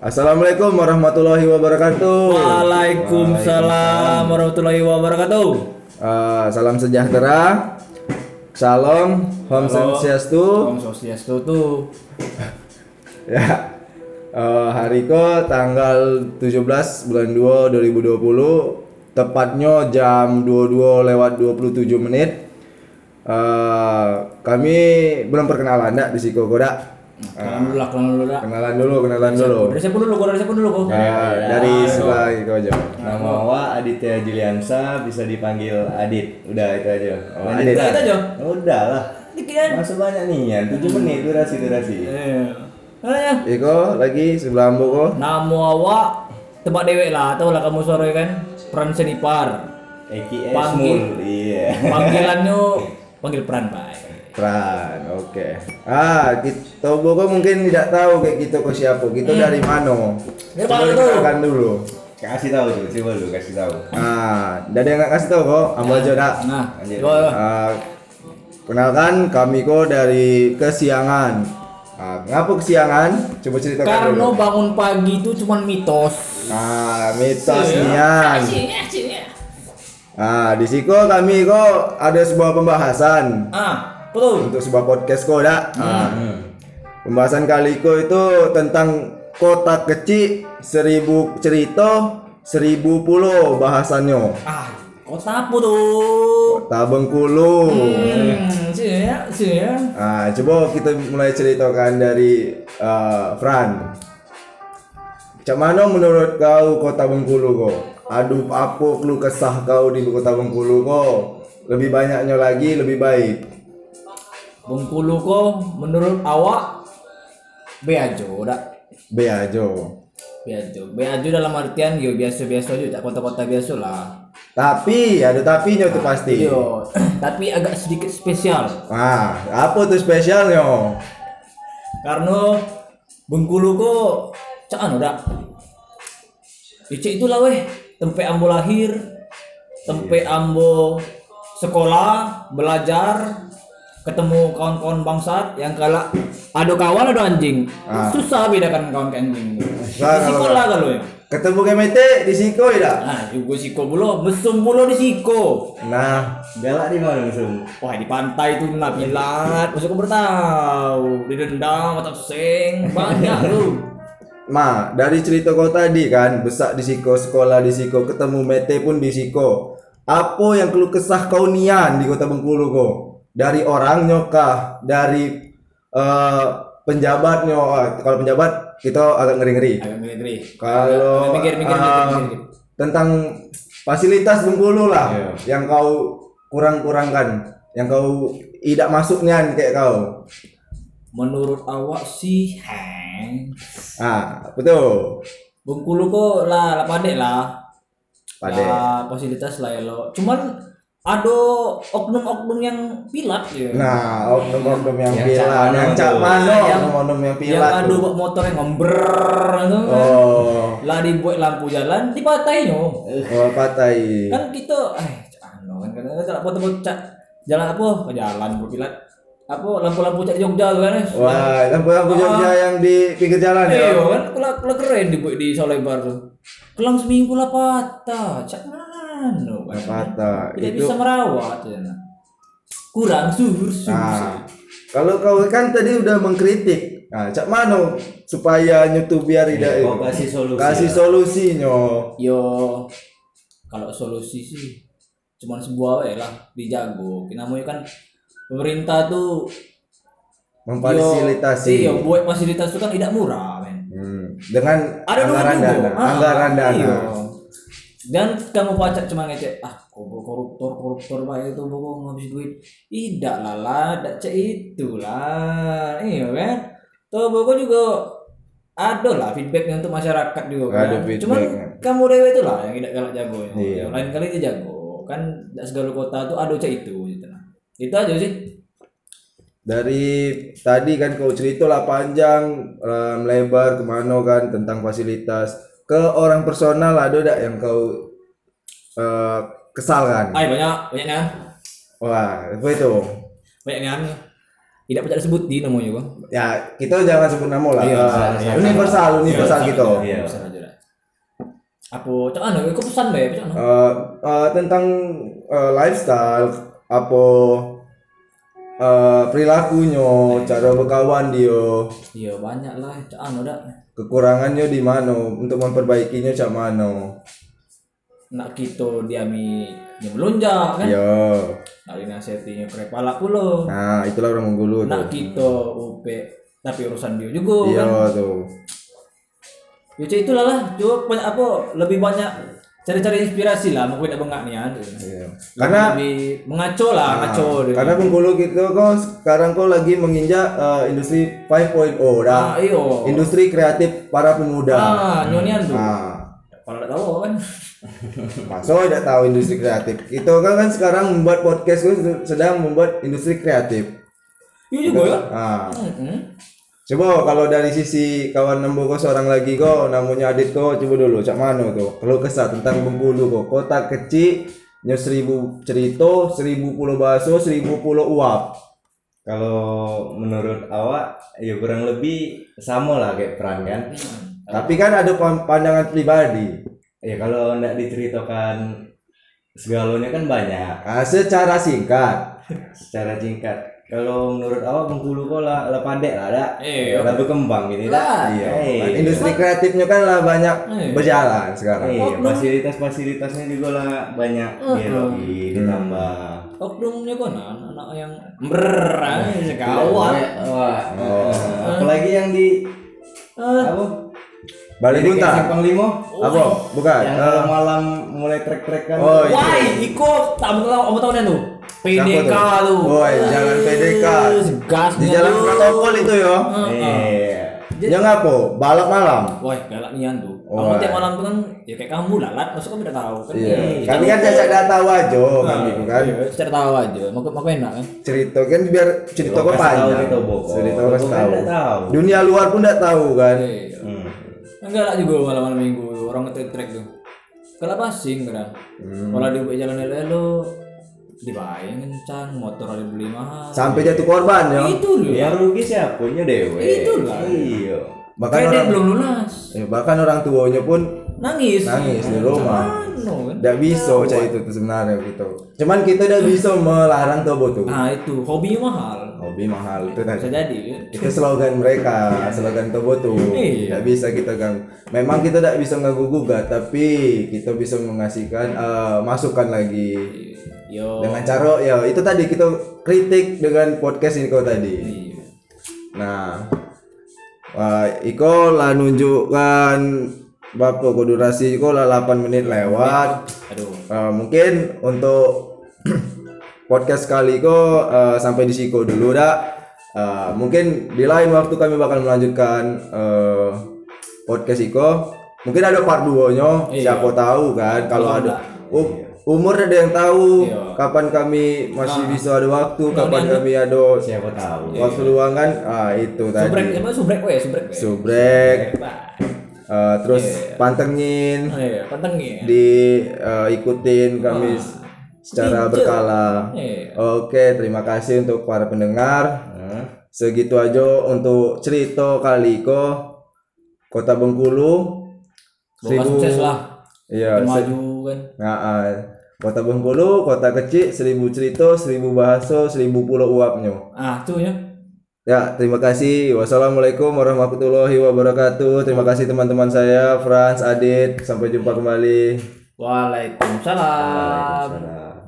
Assalamualaikum warahmatullahi wabarakatuh. Waalaikumsalam warahmatullahi wabarakatuh. Eh, salam sejahtera. Salam, Om Swastiastu. Om Swastiastu tuh. Ya. Eh, hari ko tanggal 17 bulan 2 2020 tepatnya jam 22 lewat 27 menit. Eh, kami belum perkenalan dak di Siko Koda. Kenalan dulu lah, kenalan dulu lah. Kenalan dulu, kenalan dulu. Dari siapa dulu? Gua dari siapa dulu kok? Ya, dari sebelah itu aja. Nama Wa Aditya Juliansa bisa dipanggil Adit. Udah itu aja. Oh, Adit. Kita aja. Udah lah. Masa banyak nih ya? 7 menit durasi durasi. Eh. Ayo. Iko lagi sebelah ambo ko. Nama awak tebak dewek lah, tahu lah kamu suara kan? Peran senipar. Eki Panggil. Iya. Panggilannya panggil peran, Pak. Pran, oke. Ah, kita Boko mungkin tidak tahu kayak gitu ke siapa. Kita dari mana? Dari Coba mana kenalkan dulu. Kasih tahu tuh, coba lu kasih tahu. Ah, ada yang nggak kasih tahu kok. Ambo aja dak. Nah. Ah, kenalkan kami kok dari kesiangan. Ah, ngapa kesiangan? Coba ceritakan Karena dulu. bangun pagi itu cuma mitos. Ah, mitos nian. Ah, di siko kami kok ada sebuah pembahasan Ah, betul. untuk sebuah podcast kok dak. Ah, Hmm. Pembahasan kali ko itu tentang kota kecil seribu cerita seribu pulau bahasannya. Ah, kota apa tuh? Kota Bengkulu. Hmm, ya, ya. Nah, coba kita mulai ceritakan dari eh, Fran. Cak mana menurut kau kota Bengkulu kau? Aduh, apa keluh kesah kau di kota Bengkulu kau? Lebih banyaknya lagi lebih baik. Bengkulu kok menurut awak be aja dak. Be aja. Be aja. Be aja dalam artian yo biasa-biasa aja tak kota-kota biasa lah. Tapi ada tapinya tuh pasti. Yo, tapi agak sedikit spesial Nah, apa tuh spesialnya? karena Bengkulu kok cak anu dak. Ice itu lah weh, tempe ambo lahir, tempe ambo sekolah, belajar, ketemu kawan-kawan bangsat yang kalah ada kawan ada anjing. Ah. Susah bedakan kawan ke anjing. Di Susah kalau- ya. Ketemu Kemete di Siko ya? Nah, juga siko bulo, mesum bulo di siko. Nah, Galak di mana musuh? Wah di pantai tuh nabilat, masuk ke bertahu, didendam, atau seng, banyak lu. Ma, dari cerita kau tadi kan, besar di Siko, sekolah di Siko, ketemu Mete pun di Siko. Apa yang keluh kesah kau nian di kota Bengkulu kau? Dari orangnya kah? Dari eh, penjabatnya? Ah, kalau penjabat kita agak ngeri-ngeri. Agak ngeri-ngeri. Kalau mikir, mikir, mikir, mikir, mikir. tentang fasilitas Bengkulu lah, Iya. yang kau kurang-kurangkan, yang kau tidak masuknya kayak kau. Menurut awak sih, heng. Ah, betul. Bengkulu kok lah, lah padek lah. Padek. Lah, fasilitas lah ya lo. Cuman ada oknum-oknum yang pilat ya. Nah, oknum-oknum yang Yang pilat, yang tuh. cak mano, Yang- oknum-oknum yang yang pilat. ada tuh. bawa motor yang ngomber gitu kan. Oh, Lah dibuat lampu jalan, dipatahin yo. oh patai. kan kita eh anu kan kadang kadang foto cak jalan apa ke jalan berpilat apa lampu-lampu cak Jogja tuh kan eh. Wah, lampu-lampu Jogja Ah. yang di pinggir jalan iya ya. kan kela, kela keren dibuat di Solebar tuh kelang seminggu lah patah cak anu kan Patah. tidak Itu bisa merawat ya kurang sur Nah, kalau kau kan tadi udah mengkritik. Nah, cak mano supaya YouTube biar tidak Kau kasih solusi. kasih lah. solusinya. yo kalau solusi sih cuman sebuah wae lah dijago namanya kan pemerintah tuh Memfasilitasi. Iya, buat fasilitas itu kan tidak murah, men. Hmm, dengan Ada dulu anggaran dana, Ah, anggaran dana. iya. Dan kamu pacak cuma ngecek, ah, koruptor, koruptor, koruptor baik itu bohong habis duit. Tidak lah lah, tidak cek itu lah. Iya kan? Tuh pokok juga ada lah feedbacknya untuk masyarakat juga kan. Ada. Cuman kamu dewe itu lah yang tidak galak jago. ya. Iya. Lain kali dia jago. Kan tidak segala kota tuh ada cek itu gitu. Nah. Itu aja sih. Dari tadi kan kau cerita lah panjang eh, melebar ke mana kan tentang fasilitas ke orang personal ada tak yang kau eh, kesal kan? Ay banyak, banyak kan? Wah, apa itu? Banyak kan? tidak percaya disebut di namanya bang Ya, kita jangan sebut nama lah. Iya, Ah, iya, universal, universal gitu. Iya. bisa aja lah apa cak anu aku pesan cak anu Eh, tentang eh, lifestyle apa eh, perilakunya, cara berkawan dia, iya banyak lah anu dak. Kekurangannya di mana? Untuk memperbaikinya cak mana. nak kita diami yang melunjak kan? Iya. nak dinasihatinya kepala pulo Nah, itulah orang menggulu nak kita up tapi urusan dia juga Iya kan? tuh. ya itulah lah. Coba banyak apa lebih banyak cari-cari inspirasi lah mungkin ada bengak nih ya Iya. Karena lebih mengaco lah Nah, ngaco karena Bengkulu gitu kok sekarang kok lagi menginjak eh, industri 5.0 dah. ah iyo Industri kreatif para pemuda. ah nyonian tuh Nah, kalau nggak tahu kan Masa tidak tahu industri kreatif. Itu kan kan sekarang membuat podcast gue sedang membuat industri kreatif. iya juga ya Nah, Mm-mm. Coba kalau dari sisi kawan nembo kok seorang lagi kok namanya Adit kok coba dulu cak mana tuh. Kalau kesah tentang Bengkulu kok kota kecil nyo seribu cerita, seribu pulau bakso, seribu pulau uap. Kalau menurut awak ya kurang lebih sama lah kayak peran kan. Tapi kan ada pan- pandangan pribadi. Ya kalau ndak diceritakan segalanya kan banyak Nah, secara singkat, secara singkat. Kalau menurut awak Bengkulu kok lah, lah pandek lah dak. Iya. Lah berkembang gitu Lah, dak. iya. Iya. industri kreatifnya kan lah banyak Iya. berjalan sekarang. Iya, fasilitas-fasilitasnya juga lah banyak dialogi ditambah. oknumnya kan anak yang berang kawan Wah, Oh. apalagi yang di Eh, apa? Balik Bunta. Simpang Limo Apa? Bukan. yang Eh, kalau malam mulai trek-trek kan. Oh, iya. Wah, ikut tak betul kamu tahu tuh. PDK tuh. Woi, jalan PDK. Gasnya Di jalan protokol itu yo. Iya. Ya ngapo? Balap malam. Wah, galak nian tuh. Oh, Kamu iya. tiap malam tuh kan ya kayak kamu lalat, masa kamu tidak tahu kan? Iya. Eh, Kami kan cacat dah tahu aja kami itu kan. Iya, secara tahu aja. Mau mau enak kan? Cerita kan biar cerita kok tahu panjang. Cerita kasih kan tahu. Dunia luar pun tidak tahu kan. Iya. Hmm. Enggak lah juga malam-malam minggu orang ngetrek tuh. Kalau pasing kadang. Hmm. Kalau di jalan elo dibayang kencang, motor ada beli mahal. Sampai jatuh korban ya. Itu loh. Yang rugi siapa? Nya dewe. Itulah. Iya. Bahkan Kredit orang belum lunas. ya, bahkan orang tuanya pun Nangis. nangis di rumah. Anu kan? Tidak bisa cak itu tuh sebenarnya gitu. Cuman kita tidak bisa melarang tobo tuh. Nah itu hobinya mahal. Hobi mahal itu Bisa tadi. jadi kan? Itu slogan mereka, slogan Tobo tuh. Iya. Tidak bisa kita gang. Memang kita tidak bisa ngaku gugat, tapi kita bisa mengasihkan eh, masukan lagi Yo. dengan cara ya itu tadi kita kritik dengan podcast ini kau tadi. Iya. Nah, wah, Iko lah nunjukkan Bapak durasi Iko lah 8 menit lewat. Aduh. Eh, mungkin untuk podcast kali Iko eh, sampai di siko dulu dah. Eh, mungkin di lain waktu kami bakal melanjutkan eh, podcast Iko. Mungkin ada part 2 nya, Iya. siapa tahu kan kalau ada ada. Um- umur ada yang tahu Iya. kapan kami masih bisa ada waktu, kapan ada- kami ada Siapa tahu. waktu luang kan. Ah, itu Subrek, tadi. emang subrek we, subrek we. Subrek, Hebat. eh, terus pantengin, Oh, iya, pantengin. di eh, ikutin kami secara Pinjel. berkala. Iya. Oke, terima kasih untuk para pendengar. Hah? Segitu aja untuk cerita kali ko Kota Bengkulu. Semoga sukses lah. Iya, maju kan. Nah, ah, Kota Bengkulu, kota kecil, seribu cerita, seribu bahasa, seribu pulau uapnya. Ah, tuh ya. Ya, terima kasih. Wassalamualaikum warahmatullahi wabarakatuh. Terima kasih teman-teman saya, Franz, Adit. Sampai jumpa kembali. Waalaikumsalam. Waalaikumsalam.